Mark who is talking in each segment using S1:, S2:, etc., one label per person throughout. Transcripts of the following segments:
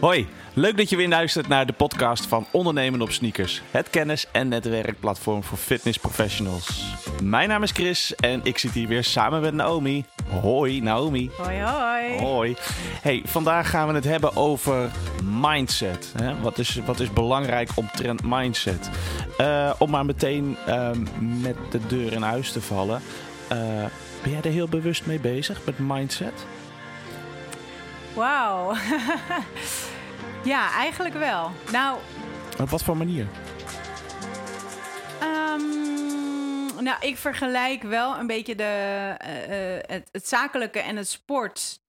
S1: Hoi, leuk dat je weer luistert naar de podcast van Ondernemen op Sneakers. Het kennis- en netwerkplatform voor fitness professionals. Mijn naam is Chris en ik zit hier weer samen met Naomi. Hoi Naomi.
S2: Hoi, hoi.
S1: Hoi. Hey, vandaag gaan we het hebben over mindset. Hè? Wat, is, wat is belangrijk omtrent mindset? Uh, om maar meteen uh, met de deur in huis te vallen. Uh, ben jij er heel bewust mee bezig met mindset?
S2: Wauw. ja, eigenlijk wel. Nou.
S1: Op wat voor manier?
S2: Um, nou, ik vergelijk wel een beetje de, uh, het, het, zakelijke en het sport.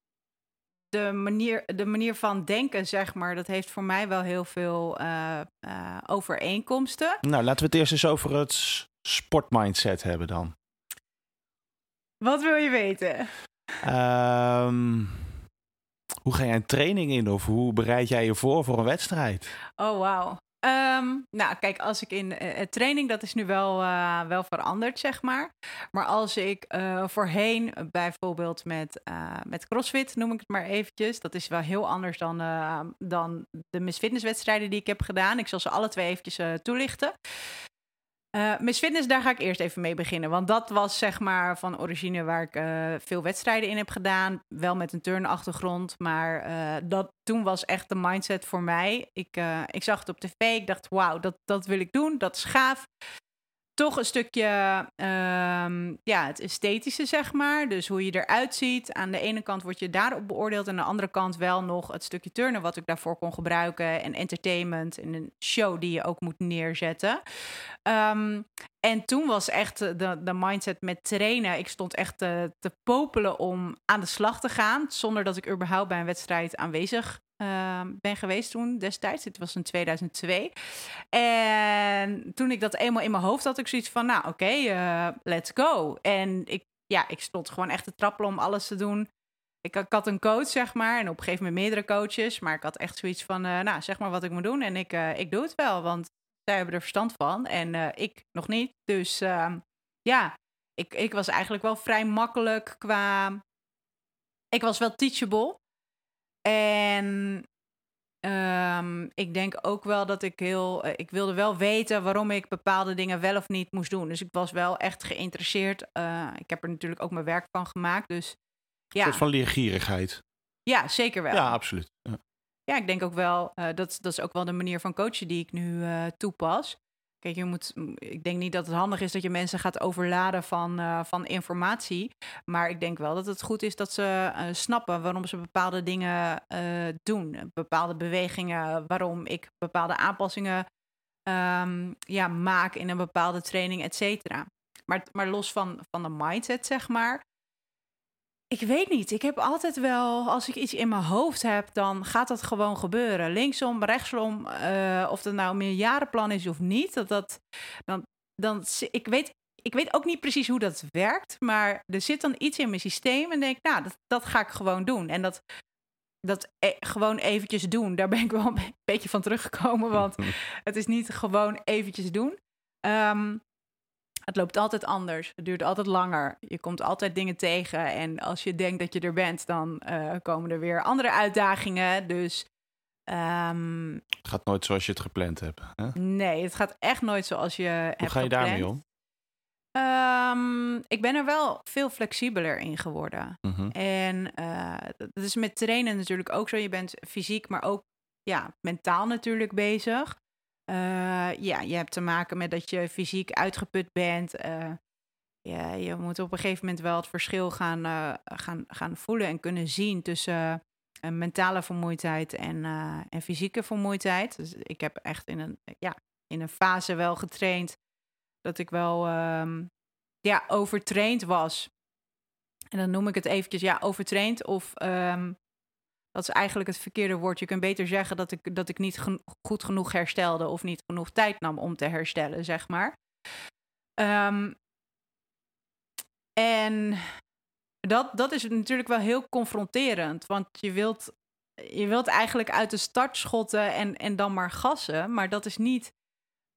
S2: De manier, de manier van denken, zeg maar, dat heeft voor mij wel heel veel uh, overeenkomsten.
S1: Nou, laten we het eerst eens over het sportmindset hebben dan.
S2: Wat wil je weten?
S1: Um, hoe ga jij een training in of hoe bereid jij je voor voor een wedstrijd?
S2: Oh, wauw. Um, nou, kijk, als ik in uh, training, dat is nu wel, uh, wel veranderd, zeg maar. Maar als ik voorheen, bijvoorbeeld met, met CrossFit, noem ik het maar eventjes. Dat is wel heel anders dan, dan de Miss Fitness wedstrijden die ik heb gedaan. Ik zal ze alle twee eventjes toelichten. Uh, daar ga ik eerst even mee beginnen. Want dat was zeg maar van origine waar ik uh, veel wedstrijden in heb gedaan. Wel met een turnachtergrond. Maar uh, dat, toen was echt de mindset voor mij. Ik, ik zag het op tv. Ik dacht, wauw, dat, dat wil ik doen. Dat is gaaf toch een stukje um, ja, het esthetische, zeg maar. Dus hoe je eruit ziet. Aan de ene kant word je daarop beoordeeld. En aan de andere kant wel nog het stukje turnen wat ik daarvoor kon gebruiken. En entertainment en een show die je ook moet neerzetten. Um, en toen was echt de, de mindset met trainen. Ik stond echt te, te popelen om aan de slag te gaan. Zonder dat ik überhaupt bij een wedstrijd aanwezig uh, ben geweest toen destijds. Het was in 2002. En toen ik dat eenmaal in mijn hoofd had, ik zoiets van, nou oké, uh, let's go. En ik, ja, ik stond gewoon echt te trappelen om alles te doen. Ik, had een coach, zeg maar, en op een gegeven moment meerdere coaches. Maar ik had echt zoiets van, uh, nou, zeg maar wat ik moet doen. En ik, uh, ik doe het wel, want zij hebben er verstand van. En ik nog niet. Dus uh, ja, ik, ik was eigenlijk wel vrij makkelijk qua. Ik was wel teachable. En um, ik denk ook wel dat ik heel. Uh, ik wilde wel weten waarom ik bepaalde dingen wel of niet moest doen. Dus ik was wel echt geïnteresseerd. Uh, ik heb er natuurlijk ook mijn werk van gemaakt. Dus ja.
S1: Een soort van leergierigheid.
S2: Ja, zeker wel.
S1: Ja, absoluut. Ja,
S2: ja ik denk ook wel. Uh, dat, dat is ook wel de manier van coachen die ik nu toepas. Kijk, je moet, ik denk niet dat het handig is dat je mensen gaat overladen van, uh, van informatie. Maar ik denk wel dat het goed is dat ze uh, snappen waarom ze bepaalde dingen uh, doen. Bepaalde bewegingen, waarom ik bepaalde aanpassingen um, ja, maak in een bepaalde training, et cetera. Maar, maar los van, van de mindset, zeg maar. Ik weet niet. Ik heb altijd wel, als ik iets in mijn hoofd heb, dan gaat dat gewoon gebeuren. Linksom, rechtsom, uh, of dat nou een meerjarenplan is of niet. Dat, dat, dan, dan, ik, weet, ik weet ook niet precies hoe dat werkt, maar er zit dan iets in mijn systeem en denk ik, nou, dat, dat ga ik gewoon doen. En dat, dat e gewoon eventjes doen, daar ben ik wel een beetje van teruggekomen, want het is niet gewoon eventjes doen. Um, het loopt altijd anders. Het duurt altijd langer. Je komt altijd dingen tegen. En als je denkt dat je er bent, dan uh, komen er weer andere uitdagingen. Dus. Um,
S1: het gaat nooit zoals je het gepland hebt. Hè?
S2: Nee, het gaat echt nooit zoals je
S1: Hoe
S2: hebt
S1: ga je
S2: gepland.
S1: daarmee om?
S2: Um, ik ben er wel veel flexibeler in geworden.
S1: Mm -hmm.
S2: En uh, dat is met trainen natuurlijk ook zo. Je bent fysiek, maar ook ja, mentaal natuurlijk bezig. Uh, ja, je hebt te maken met dat je fysiek uitgeput bent. Uh, ja, je moet op een gegeven moment wel het verschil gaan, uh, gaan, gaan voelen en kunnen zien tussen mentale vermoeidheid en, en fysieke vermoeidheid. Dus ik heb echt in een, ja, in een fase wel getraind dat ik wel um, ja, overtraind was. En dan noem ik het eventjes ja, overtraind of um, dat is eigenlijk het verkeerde woord. Je kunt beter zeggen dat ik, dat ik niet goed genoeg herstelde of niet genoeg tijd nam om te herstellen, zeg maar. Um, en dat, dat is natuurlijk wel heel confronterend, want je wilt, je wilt eigenlijk uit de start schotten en, en dan maar gassen, maar dat is niet.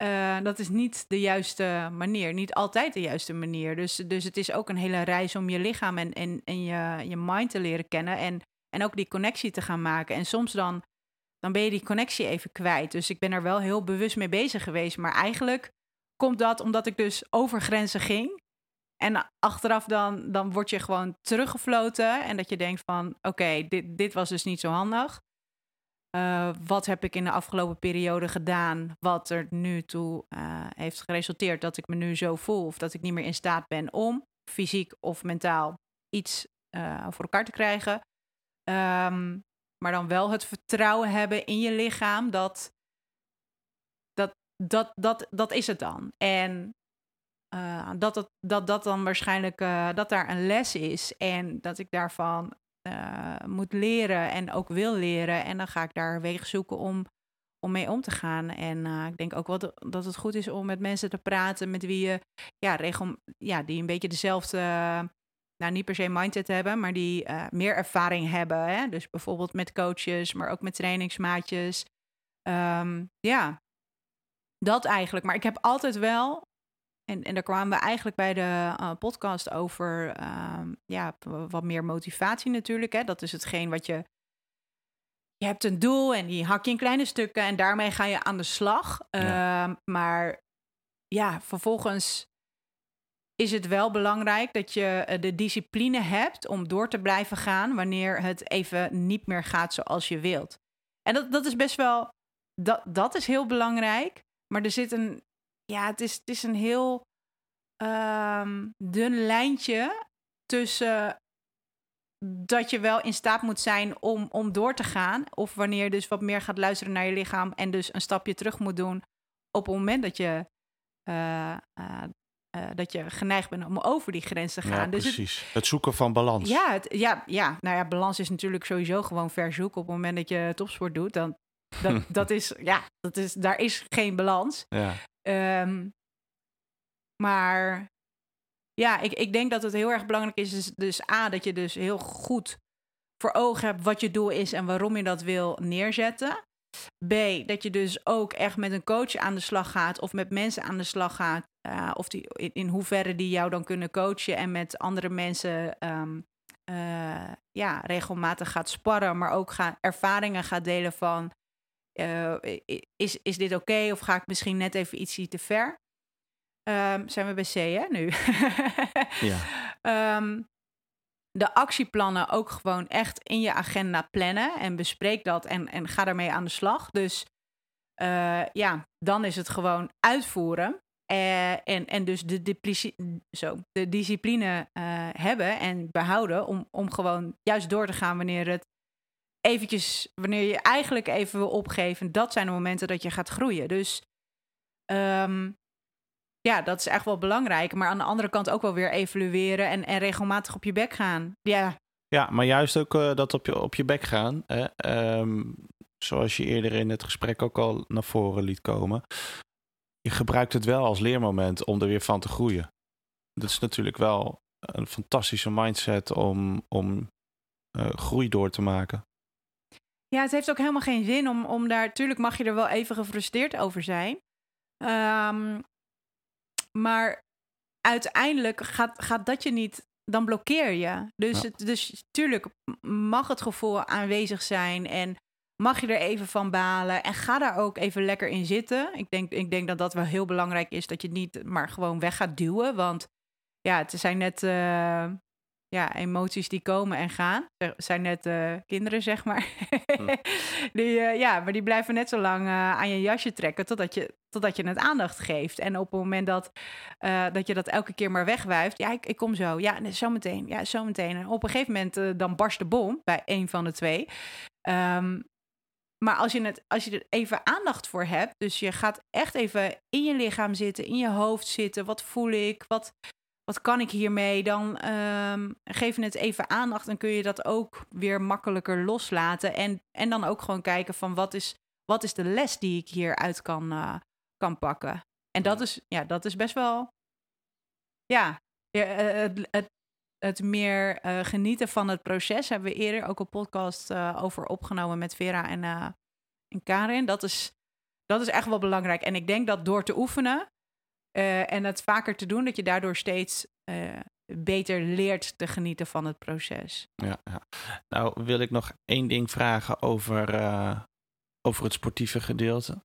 S2: Uh, dat is niet de juiste manier. Niet altijd de juiste manier. Dus, dus het is ook een hele reis om je lichaam en, en, en je, je mind te leren kennen. En en ook die connectie te gaan maken. En soms dan, dan ben je die connectie even kwijt. Dus ik ben er wel heel bewust mee bezig geweest. Maar eigenlijk komt dat omdat ik dus over grenzen ging. En achteraf dan, dan word je gewoon teruggefloten. En dat je denkt van, oké, dit, dit was dus niet zo handig. Uh, wat heb ik in de afgelopen periode gedaan, wat er nu toe uh, heeft geresulteerd dat ik me nu zo voel of dat ik niet meer in staat ben om fysiek of mentaal iets uh, voor elkaar te krijgen. Um, maar dan wel het vertrouwen hebben in je lichaam dat dat, dat, dat, dat is het dan. En dat, het, dat dat dan waarschijnlijk dat daar een les is en dat ik daarvan uh, moet leren en ook wil leren. En dan ga ik daar wegen zoeken om, om mee om te gaan. En ik denk ook wel dat het goed is om met mensen te praten met wie je, ja, regel, ja die een beetje dezelfde, nou niet per se mindset hebben, maar die uh, meer ervaring hebben. Hè? Dus bijvoorbeeld met coaches, maar ook met trainingsmaatjes. Um, ja, dat eigenlijk. Maar ik heb altijd wel en, en daar kwamen we eigenlijk bij de uh, podcast over uh, ja, wat meer motivatie natuurlijk. Hè? Dat is hetgeen wat je. Je hebt een doel en die hak je in kleine stukken en daarmee ga je aan de slag. Ja. Uh, maar ja, vervolgens is het wel belangrijk dat je eh, de discipline hebt om door te blijven gaan wanneer het even niet meer gaat zoals je wilt. En dat, dat is best wel. Dat, dat is heel belangrijk. Maar er zit een ja, het is, het is een heel um, dun lijntje tussen dat je wel in staat moet zijn om, om door te gaan. Of wanneer je dus wat meer gaat luisteren naar je lichaam en dus een stapje terug moet doen op het moment dat je, uh, uh, uh, dat je geneigd bent om over die grens te gaan.
S1: Ja,
S2: dus
S1: precies. Het, het, zoeken van balans.
S2: Ja, het, ja, ja, nou ja, balans is natuurlijk sowieso gewoon verzoeken. Op het moment dat je topsport doet, dan dat, dat is, ja, dat is, daar is geen balans.
S1: Ja.
S2: Um, maar ja, ik, ik denk dat het heel erg belangrijk is. Dus, dus A, dat je dus heel goed voor ogen hebt wat je doel is en waarom je dat wil neerzetten. B, dat je dus ook echt met een coach aan de slag gaat of met mensen aan de slag gaat. Uh, of die, in, in, hoeverre die jou dan kunnen coachen en met andere mensen um, uh, ja, regelmatig gaat sparren, maar ook ga, ervaringen gaat delen van uh, is, is dit oké okay, of ga ik misschien net even ietsje te ver? Um, zijn we bij C, hè, nu?
S1: ja.
S2: Um, de actieplannen ook gewoon echt in je agenda plannen en bespreek dat en, en ga daarmee aan de slag. Dus ja, dan is het gewoon uitvoeren. Uh, en, en dus de, de, zo, de discipline uh, hebben en behouden om, om gewoon juist door te gaan wanneer het eventjes, wanneer je eigenlijk even wil opgeven. Dat zijn de momenten dat je gaat groeien. Dus um, ja, dat is echt wel belangrijk. Maar aan de andere kant ook wel weer evalueren en, en regelmatig op je bek gaan. Ja,
S1: ja maar juist ook uh, dat op je, op je bek gaan. Hè? Um, zoals je eerder in het gesprek ook al naar voren liet komen. Je gebruikt het wel als leermoment om er weer van te groeien. Dat is natuurlijk wel een fantastische mindset om, om uh, groei door te maken.
S2: Ja, het heeft ook helemaal geen zin om, om daar. Tuurlijk mag je er wel even gefrustreerd over zijn. Um, maar uiteindelijk gaat, gaat dat je niet, dan blokkeer je. Dus, ja. het, dus tuurlijk mag het gevoel aanwezig zijn en mag je er even van balen en ga daar ook even lekker in zitten. Ik denk, ik denk dat dat wel heel belangrijk is, dat je niet maar gewoon weg gaat duwen. Want ja, het zijn net uh, ja, emoties die komen en gaan. Er zijn net uh, kinderen, zeg maar. Hm. die, uh, ja, maar die blijven net zo lang aan je jasje trekken totdat je, totdat je het aandacht geeft. En op het moment dat, dat je dat elke keer maar wegwuift, ja, ik, ik kom zo, ja, nee, zo meteen, ja, zo meteen. En op een gegeven moment dan barst de bom bij een van de twee. Um, maar als je, het, als je er even aandacht voor hebt, dus je gaat echt even in je lichaam zitten, in je hoofd zitten, wat voel ik, wat, wat kan ik hiermee, dan um, geef je het even aandacht en kun je dat ook weer makkelijker loslaten. En, en dan ook gewoon kijken van wat is, wat is de les die ik hieruit kan, uh, kan pakken. En dat is, ja, dat is best wel. Ja, het, het, het meer uh, genieten van het proces hebben we eerder ook een podcast uh, over opgenomen met Vera en, uh, en Karin. Dat is, dat is echt wel belangrijk. En ik denk dat door te oefenen en het vaker te doen, dat je daardoor steeds beter leert te genieten van het proces.
S1: Ja, ja. nou wil ik nog één ding vragen over over het sportieve gedeelte.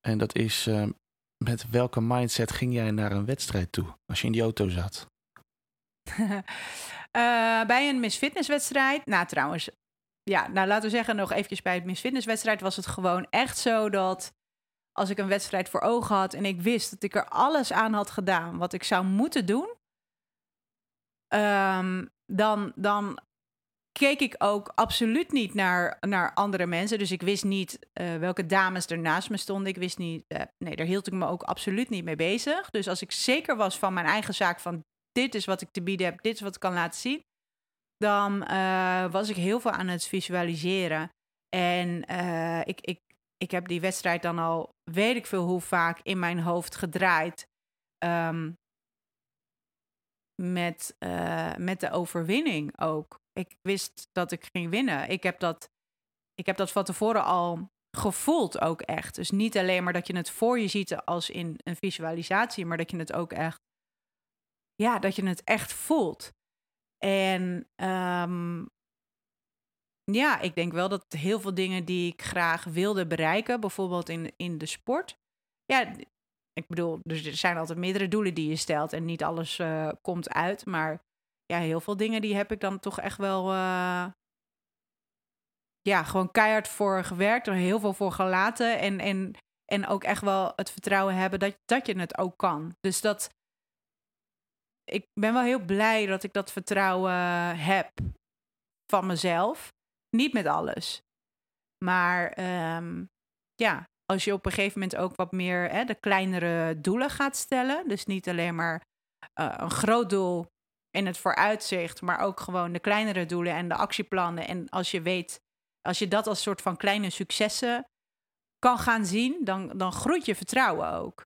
S1: En dat is, met welke mindset ging jij naar een wedstrijd toe als je in die auto zat?
S2: Uh, bij een Miss Fitness wedstrijd, nou trouwens, ja, nou laten we zeggen nog eventjes bij het Miss Fitness wedstrijd was het gewoon echt zo dat als ik een wedstrijd voor ogen had en ik wist dat ik er alles aan had gedaan wat ik zou moeten doen, um, dan, dan keek ik ook absoluut niet naar, naar andere mensen. Dus ik wist niet uh, welke dames er naast me stonden. Ik wist niet, uh, nee, daar hield ik me ook absoluut niet mee bezig. Dus als ik zeker was van mijn eigen zaak, van dit is wat ik te bieden heb, dit is wat ik kan laten zien, dan uh, was ik heel veel aan het visualiseren. En ik, ik, ik heb die wedstrijd dan al, weet ik veel hoe vaak, in mijn hoofd gedraaid. Um, met, met de overwinning ook ik wist dat ik ging winnen. Ik heb dat, ik heb dat van tevoren al gevoeld ook echt. Dus niet alleen maar dat je het voor je ziet als in een visualisatie, maar dat je het ook echt, ja, dat je het echt voelt. En um, ja, ik denk wel dat heel veel dingen die ik graag wilde bereiken, bijvoorbeeld in, in de sport. Ja, ik bedoel, er zijn altijd meerdere doelen die je stelt en niet alles uh, komt uit. Maar ja, heel veel dingen die heb ik dan toch echt wel. Uh, ja, gewoon keihard voor gewerkt, er heel veel voor gelaten. En, en, en ook echt wel het vertrouwen hebben dat, dat je het ook kan. Dus dat. Ik ben wel heel blij dat ik dat vertrouwen heb van mezelf. Niet met alles. Maar um, ja, als je op een gegeven moment ook wat meer hè, de kleinere doelen gaat stellen. Dus niet alleen maar uh, een groot doel in het vooruitzicht, maar ook gewoon de kleinere doelen en de actieplannen. En als je weet, als je dat als soort van kleine successen kan gaan zien, dan, dan groeit je vertrouwen ook.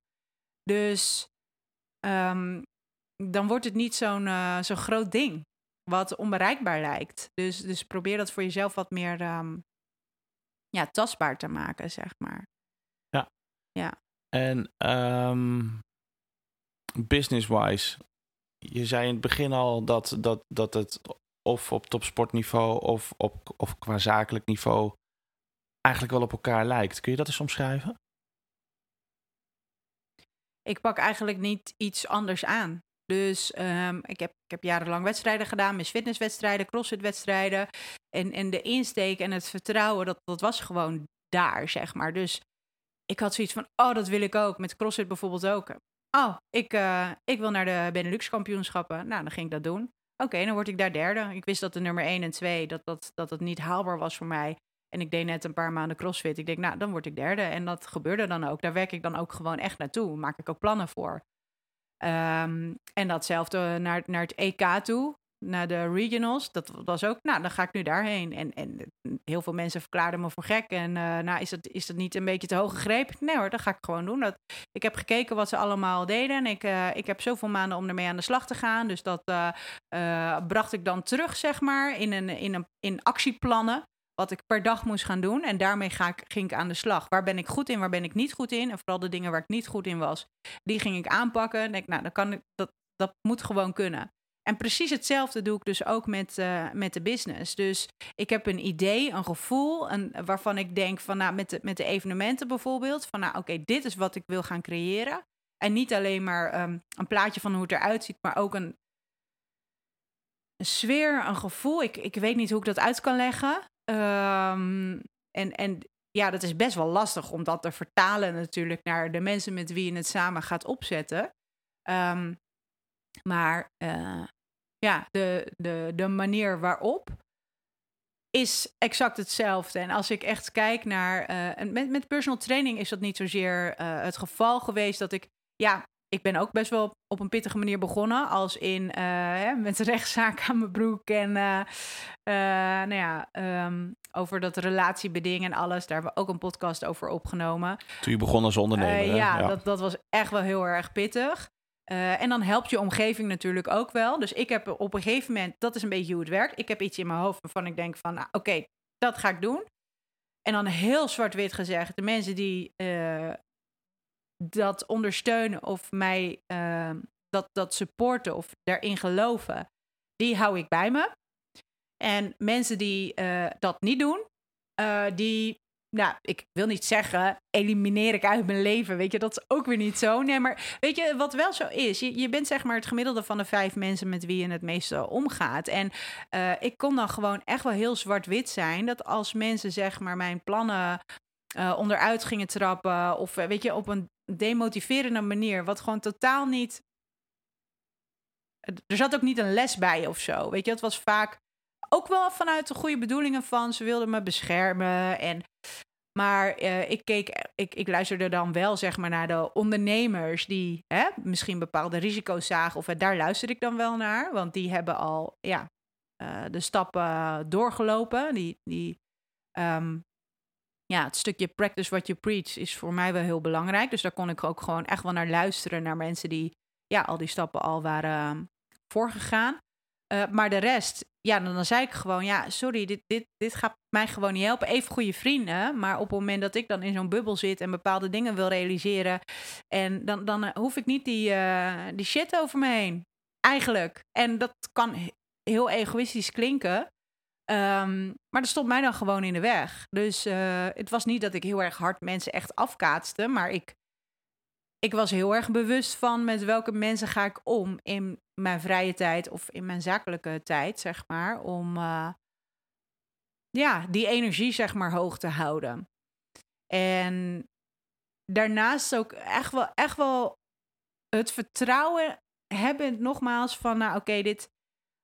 S2: Dus um, dan wordt het niet zo'n uh, zo'n groot ding, wat onbereikbaar lijkt. Dus, dus probeer dat voor jezelf wat meer um, ja, tastbaar te maken, zeg maar.
S1: Ja.
S2: Ja.
S1: En um, business-wise, je zei in het begin al dat, dat, dat het of op topsportniveau of, op, of qua zakelijk niveau eigenlijk wel op elkaar lijkt. Kun je dat eens omschrijven?
S2: Ik pak eigenlijk niet iets anders aan. Dus um, ik, heb, ik heb jarenlang wedstrijden gedaan, mis fitnesswedstrijden, crossfitwedstrijden. En, en de insteek en het vertrouwen, dat, dat was gewoon daar, zeg maar. Dus ik had zoiets van, oh, dat wil ik ook. Met CrossFit bijvoorbeeld ook. Oh, ik, uh, ik wil naar de Benelux kampioenschappen. Nou, dan ging ik dat doen. Oké, dan word ik daar derde. Ik wist dat de nummer 1 en 2, dat, dat, dat het niet haalbaar was voor mij. En ik deed net een paar maanden crossfit. Ik denk, nou, dan word ik derde. En dat gebeurde dan ook. Daar werk ik dan ook gewoon echt naartoe. Maak ik ook plannen voor. Um, en datzelfde naar, naar het EK toe naar de regionals. Dat was ook, nou, dan ga ik nu daarheen. En, en heel veel mensen verklaarden me voor gek. En uh, nou, is dat, is dat niet een beetje te hoog gegrepen? Nee hoor, dat ga ik gewoon doen. Dat, ik heb gekeken wat ze allemaal deden. En ik, uh, ik heb zoveel maanden om ermee aan de slag te gaan. Dus dat uh, bracht ik dan terug, zeg maar, in, een, in, een, in actieplannen. Wat ik per dag moest gaan doen. En daarmee ga ik, ging ik aan de slag. Waar ben ik goed in, waar ben ik niet goed in? En vooral de dingen waar ik niet goed in was, die ging ik aanpakken. En denk, nou, dan kan ik, dat, dat moet gewoon kunnen. En precies hetzelfde doe ik dus ook met, uh, met de business. Dus ik heb een idee, een gevoel, een, waarvan ik denk van nou, met de, met de evenementen bijvoorbeeld, van nou oké, dit is wat ik wil gaan creëren. En niet alleen maar um, een plaatje van hoe het eruit ziet, maar ook een, een sfeer, een gevoel. Ik, ik weet niet hoe ik dat uit kan leggen. Um, en, en ja, dat is best wel lastig om dat te vertalen natuurlijk naar de mensen met wie je het samen gaat opzetten. Um, maar uh, ja, de, de, de manier waarop is exact hetzelfde. En als ik echt kijk naar. Uh, met, met personal training is dat niet zozeer uh, het geval geweest dat ik. Ja, ik ben ook best wel op een pittige manier begonnen. Als in uh, hè, met rechtszaak aan mijn broek. En nou ja, um, over dat relatiebeding en alles. Daar hebben we ook een podcast over opgenomen.
S1: Toen je begon als ondernemer.
S2: ja, ja, Dat, dat was echt wel heel erg pittig. En dan helpt je omgeving natuurlijk ook wel. Dus ik heb op een gegeven moment, dat is een beetje hoe het werkt. Ik heb iets in mijn hoofd waarvan ik denk van, nou, oké, okay, dat ga ik doen. En dan heel zwart-wit gezegd, de mensen die uh, dat ondersteunen of mij uh, dat, dat supporten of daarin geloven, die hou ik bij me. En mensen die dat niet doen, die nou, ik wil niet zeggen, elimineer ik uit mijn leven. Weet je, dat is ook weer niet zo. Nee, maar weet je, wat wel zo is, je, je bent zeg maar het gemiddelde van de vijf mensen met wie je het meeste omgaat. En uh, ik kon dan gewoon echt wel heel zwart-wit zijn. Dat als mensen zeg maar mijn plannen onderuit gingen trappen. Of weet je, op een demotiverende manier. Wat gewoon totaal niet. Er zat ook niet een les bij of zo. Weet je, het was vaak ook wel vanuit de goede bedoelingen van ze wilden me beschermen. En, maar uh, ik, keek, ik, ik luisterde dan wel zeg maar naar de ondernemers die hè, misschien bepaalde risico's zagen. Of daar luister ik dan wel naar. Want die hebben al ja, uh, de stappen doorgelopen. Die, die, um, ja, het stukje practice what you preach is voor mij wel heel belangrijk. Dus daar kon ik ook gewoon echt wel naar luisteren. Naar mensen die ja, al die stappen al waren um, voorgegaan. Uh, maar de rest, ja, dan, dan zei ik gewoon, ja, sorry, dit, dit, dit gaat mij gewoon niet helpen. Even goede vrienden, maar op het moment dat ik dan in zo'n bubbel zit en bepaalde dingen wil realiseren, en dan, dan uh, hoef ik niet die, uh, die shit over me heen. Eigenlijk. En dat kan heel egoïstisch klinken. Um, maar dat stond mij dan gewoon in de weg. Dus uh, het was niet dat ik heel erg hard mensen echt afkaatste, maar ik, ik was heel erg bewust van met welke mensen ga ik om in mijn vrije tijd of in mijn zakelijke tijd, zeg maar, om uh, ja, die energie, zeg maar, hoog te houden. En daarnaast ook echt wel, echt wel het vertrouwen hebben, nogmaals, van, nou oké, dit,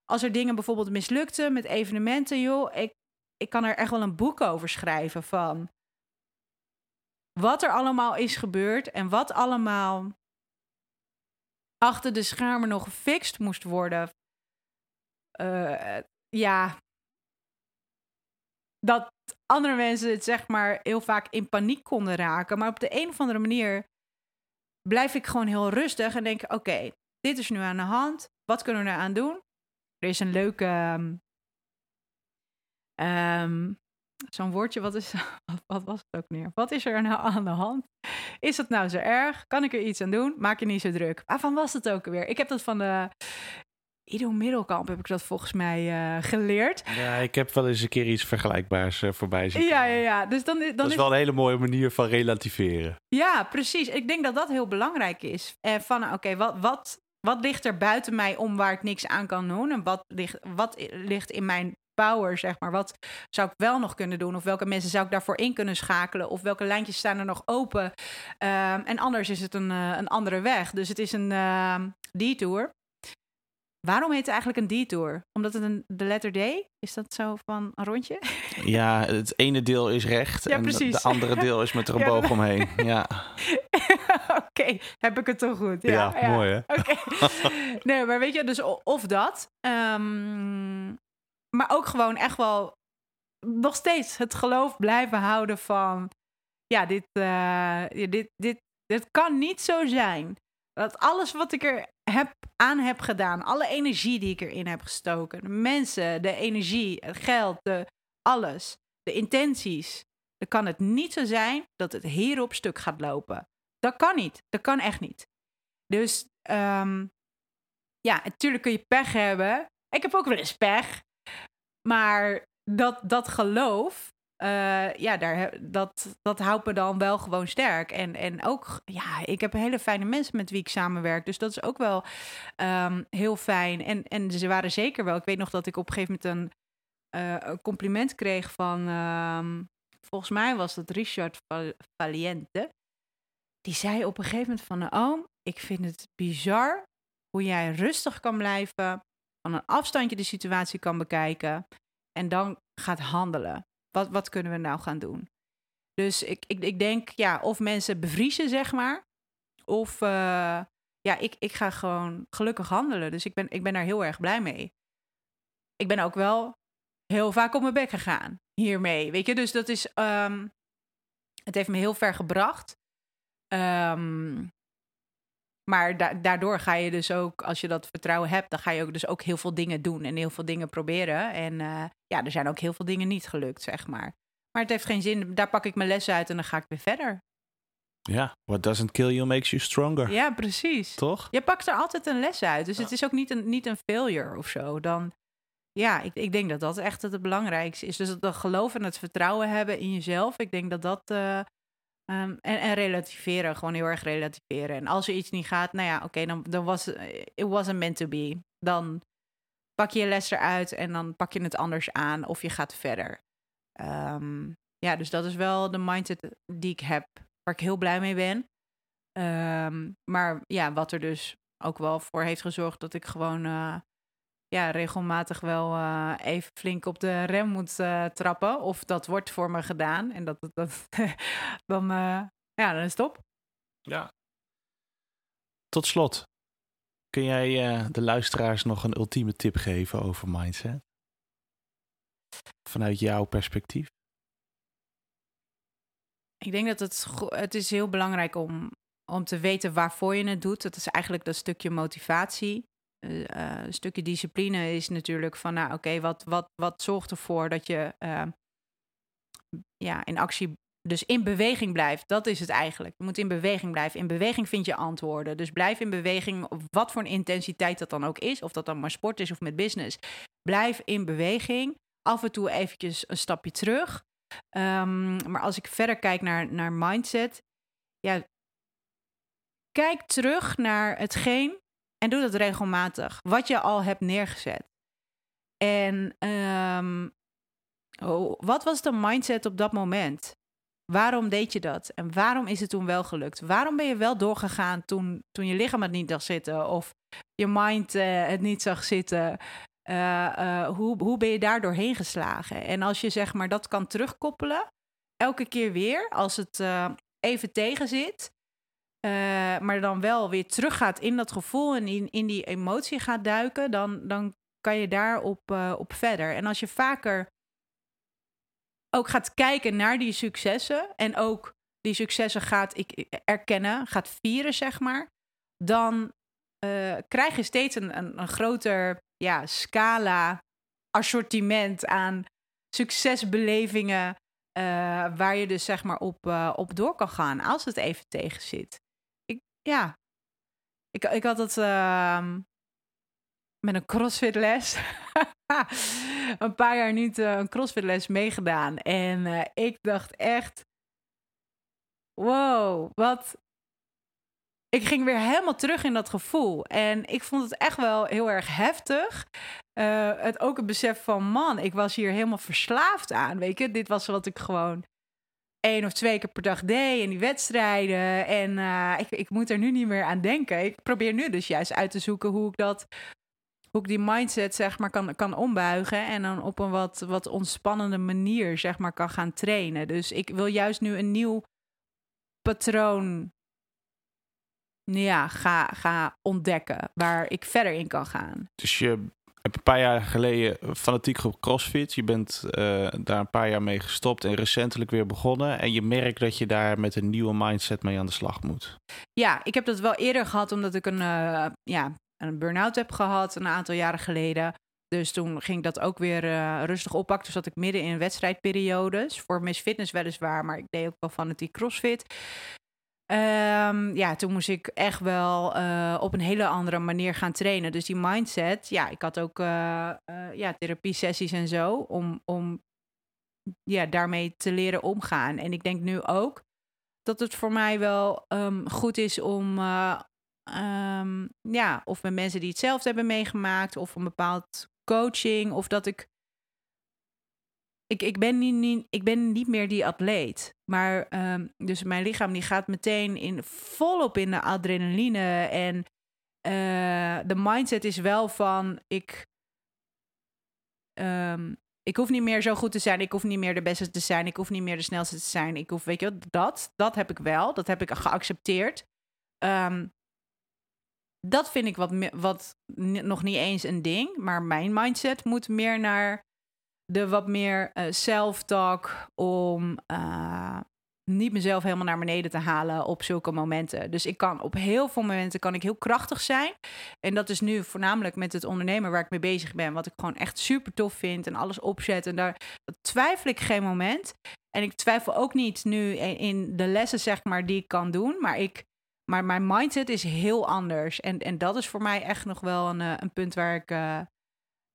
S2: als er dingen bijvoorbeeld mislukten met evenementen, joh, ik, ik kan er echt wel een boek over schrijven van wat er allemaal is gebeurd en wat allemaal achter de schermen nog gefixt moest worden. Uh, ja. Dat andere mensen het zeg maar heel vaak in paniek konden raken. Maar op de een of andere manier blijf ik gewoon heel rustig en denk: oké, dit is nu aan de hand. Wat kunnen we eraan doen? Er is een leuke. Um, um, Zo'n woordje, wat, is, wat was het ook meer? Wat is er nou aan de hand? Is het nou zo erg? Kan ik er iets aan doen? Maak je niet zo druk. Waarvan was het ook weer? Ik heb dat van de Ido Middelkamp, heb ik dat volgens mij uh, geleerd.
S1: Ja, ik heb wel eens een keer iets vergelijkbaars uh, voorbij zien.
S2: Ja, ja, ja. Dus dan, dan
S1: dat is, is wel een hele mooie manier van relativeren.
S2: Ja, precies. Ik denk dat dat heel belangrijk is. En van, oké, okay, wat, wat, wat ligt er buiten mij om waar ik niks aan kan doen? En wat ligt, wat ligt in mijn power, zeg maar. Wat zou ik wel nog kunnen doen? Of welke mensen zou ik daarvoor in kunnen schakelen? Of welke lijntjes staan er nog open? Um, en anders is het een, uh, een andere weg. Dus het is een uh, detour. Waarom heet het eigenlijk een detour? Omdat het een, de letter D? Is dat zo van een rondje?
S1: Ja, het ene deel is recht
S2: ja,
S1: en
S2: precies.
S1: de andere deel is met er een ja, boog omheen. Ja.
S2: Oké, okay. heb ik het toch goed? Ja,
S1: ja, ja. mooi hè?
S2: Okay. nee, maar weet je, dus of dat. Um, maar ook gewoon echt wel nog steeds het geloof blijven houden van... Ja, dit, uh, dit, dit, dit kan niet zo zijn. Dat alles wat ik er heb, aan heb gedaan, alle energie die ik erin heb gestoken... de mensen, de energie, het geld, de, alles, de intenties... dan kan het niet zo zijn dat het hier op stuk gaat lopen. Dat kan niet. Dat kan echt niet. Dus um, ja, natuurlijk kun je pech hebben. Ik heb ook wel eens pech. Maar dat, dat geloof, uh, ja, daar, dat, dat houdt me dan wel gewoon sterk. En, en ook, ja, ik heb hele fijne mensen met wie ik samenwerk. Dus dat is ook wel um, heel fijn. En, en ze waren zeker wel. Ik weet nog dat ik op een gegeven moment een, een compliment kreeg van, um, volgens mij was dat Richard Valiente. Die zei op een gegeven moment van, oh, ik vind het bizar hoe jij rustig kan blijven van een afstandje de situatie kan bekijken en dan gaat handelen. Wat, wat kunnen we nou gaan doen? Dus ik, ik, ik denk, ja, of mensen bevriezen, zeg maar. Of uh, ja, ik, ik ga gewoon gelukkig handelen. Dus ik ben, ik ben daar heel erg blij mee. Ik ben ook wel heel vaak op mijn bek gegaan hiermee. Weet je, dus dat is. Um, het heeft me heel ver gebracht. Um, maar da daardoor ga je dus ook, als je dat vertrouwen hebt, dan ga je ook dus ook heel veel dingen doen en heel veel dingen proberen. En uh, ja, er zijn ook heel veel dingen niet gelukt, zeg maar. Maar het heeft geen zin. Daar pak ik mijn les uit en dan ga ik weer verder.
S1: Ja, what doesn't kill you makes you stronger.
S2: Ja, precies.
S1: Toch?
S2: Je pakt er altijd een les uit. Dus ja. het is ook niet een, niet een failure of zo. Dan, ja, ik, ik denk dat dat echt het belangrijkste is. Dus het geloof en het vertrouwen hebben in jezelf. Ik denk dat dat. Uh, en, en relativeren, gewoon heel erg relativeren. En als er iets niet gaat, nou ja, oké, dan, dan was it wasn't meant to be. Dan pak je je les eruit en dan pak je het anders aan of je gaat verder. Um, ja, dus dat is wel de mindset die ik heb, waar ik heel blij mee ben. Um, maar ja, wat er dus ook wel voor heeft gezorgd dat ik gewoon uh, ja, regelmatig wel uh, even flink op de rem moet uh, trappen. Of dat wordt voor me gedaan. En dat, dat, dat dan, ja, dan is het op.
S1: Ja. Tot slot, kun jij de luisteraars nog een ultieme tip geven over mindset? Vanuit jouw perspectief?
S2: Ik denk dat het, het is heel belangrijk om, om te weten waarvoor je het doet. Dat is eigenlijk dat stukje motivatie. Uh, een stukje discipline is natuurlijk van, nou oké, wat, wat, wat zorgt ervoor dat je uh, ja, in actie, dus in beweging blijft. Dat is het eigenlijk. Je moet in beweging blijven. In beweging vind je antwoorden. Dus blijf in beweging, wat voor een intensiteit dat dan ook is. Of dat dan maar sport is of met business. Blijf in beweging. Af en toe eventjes een stapje terug. Um, maar als ik verder kijk naar, naar mindset, ja, kijk terug naar hetgeen en doe dat regelmatig. Wat je al hebt neergezet. En um, oh, wat was de mindset op dat moment? Waarom deed je dat? En waarom is het toen wel gelukt? Waarom ben je wel doorgegaan toen, toen je lichaam het niet zag zitten? Of je mind uh, het niet zag zitten? Uh, uh, hoe, hoe ben je daar doorheen geslagen? En als je zeg maar dat kan terugkoppelen, elke keer weer, als het even tegen zit, maar dan wel weer teruggaat in dat gevoel en in, in die emotie gaat duiken, dan, dan kan je daarop op verder. En als je vaker ook gaat kijken naar die successen en ook die successen gaat ik, erkennen, gaat vieren, zeg maar, dan krijg je steeds een, een, groter ja, scala, assortiment aan succesbelevingen. Uh, waar je dus zeg maar op, uh, op door kan gaan als het even tegen zit. Ja, ik, ik had het uh, met een crossfit les. een paar jaar niet uh, een crossfit les meegedaan. En ik dacht echt, wow, wat ik ging weer helemaal terug in dat gevoel. En ik vond het echt wel heel erg heftig. Uh, het ook het besef van, man, ik was hier helemaal verslaafd aan. Weet je, dit was wat ik gewoon één of twee keer per dag deed in die wedstrijden. En uh, ik, ik moet er nu niet meer aan denken. Ik probeer nu dus juist uit te zoeken hoe ik dat hoe ik die mindset zeg maar kan, kan ombuigen en dan op een wat, wat ontspannende manier zeg maar kan gaan trainen. Dus ik wil juist nu een nieuw patroon ja, ga, ga ontdekken waar ik verder in kan gaan.
S1: Dus je hebt een paar jaar geleden fanatiek op CrossFit. Je bent uh, daar een paar jaar mee gestopt en recentelijk weer begonnen. En je merkt dat je daar met een nieuwe mindset mee aan de slag moet.
S2: Ja, ik heb dat wel eerder gehad omdat ik een, uh, ja, een burn-out heb gehad een aantal jaren geleden. Dus toen ging ik dat ook weer uh, rustig oppakken. Toen zat ik midden in wedstrijdperiodes. Voor Miss Fitness weliswaar, maar ik deed ook wel fanatiek CrossFit. Um, ja, toen moest ik echt wel uh, op een hele andere manier gaan trainen. Dus die mindset, ja, ik had ook uh, ja, therapie-sessies en zo om, om ja, daarmee te leren omgaan. En ik denk nu ook dat het voor mij wel um, goed is om, um, ja, of met mensen die hetzelfde hebben meegemaakt, of een bepaald coaching, of dat ik ik, ik, ben niet, ik ben niet meer die atleet. Maar um, dus mijn lichaam die gaat meteen in, volop in de adrenaline. En uh, de mindset is wel van ik. Um, ik hoef niet meer zo goed te zijn. Ik hoef niet meer de beste te zijn. Ik hoef niet meer de snelste te zijn. Ik hoef, weet je, dat, dat heb ik wel. Dat heb ik geaccepteerd. Um, dat vind ik wat, wat nog niet eens een ding. Maar mijn mindset moet meer naar de wat meer uh, self-talk om uh, niet mezelf helemaal naar beneden te halen op zulke momenten. Dus ik kan op heel veel momenten kan ik heel krachtig zijn. En dat is nu voornamelijk met het ondernemen waar ik mee bezig ben. Wat ik gewoon echt super tof vind en alles opzet. En daar twijfel ik geen moment. En ik twijfel ook niet nu in de lessen, zeg maar, die ik kan doen. Maar ik. Maar mijn mindset is heel anders. En, en dat is voor mij echt nog wel een, eh, een punt waar ik,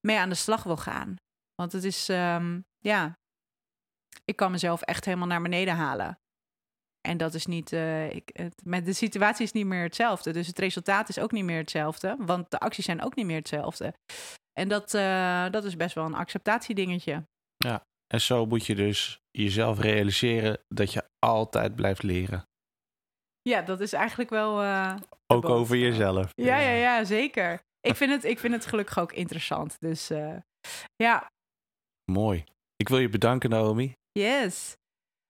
S2: mee aan de slag wil gaan. Want het is, ehm, ja, ik kan mezelf echt helemaal naar beneden halen. En dat is niet, uh, ik, het, met de situatie is niet meer hetzelfde. Dus het resultaat is ook niet meer hetzelfde. Want de acties zijn ook niet meer hetzelfde. En dat, uh, dat is best wel een acceptatiedingetje.
S1: Ja, en zo moet je dus jezelf realiseren dat je altijd blijft leren.
S2: Ja, dat is eigenlijk wel. Uh,
S1: ook over jezelf.
S2: Ja, ja, ja, zeker. Ik vind het, ik vind het gelukkig ook interessant. Dus ja.
S1: Mooi. Ik wil je bedanken, Naomi.
S2: Yes.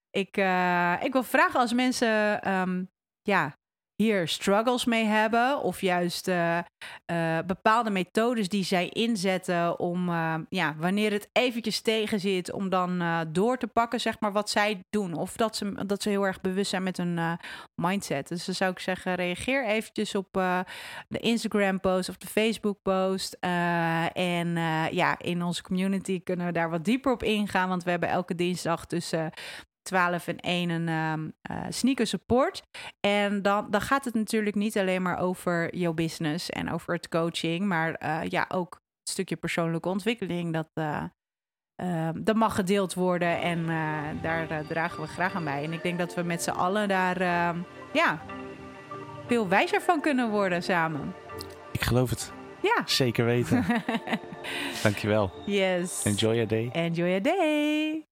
S2: Ik, uh, ik wil vragen als mensen um, ja, hier struggles mee hebben. Of juist uh, uh, bepaalde methodes die zij inzetten om, uh, ja, wanneer het eventjes tegen zit, om dan door te pakken, zeg maar, wat zij doen. Of dat ze, dat ze heel erg bewust zijn met hun mindset. Dus dan zou ik zeggen, reageer eventjes op de Instagram post of de Facebook post. en ja, in onze community kunnen we daar wat dieper op ingaan, want we hebben elke dinsdag tussen 12 en 1 een um, uh, sneaker support. En dan, dan gaat het natuurlijk niet alleen maar over jouw business en over het coaching, maar uh, ja, ook het stukje persoonlijke ontwikkeling. Dat, uh, dat mag gedeeld worden en daar dragen we graag aan bij. En ik denk dat we met z'n allen daar ehm, ja, veel wijzer van kunnen worden samen.
S1: Ik geloof het.
S2: Ja.
S1: Zeker weten. Dankjewel.
S2: Yes.
S1: Enjoy your day.
S2: Enjoy your day.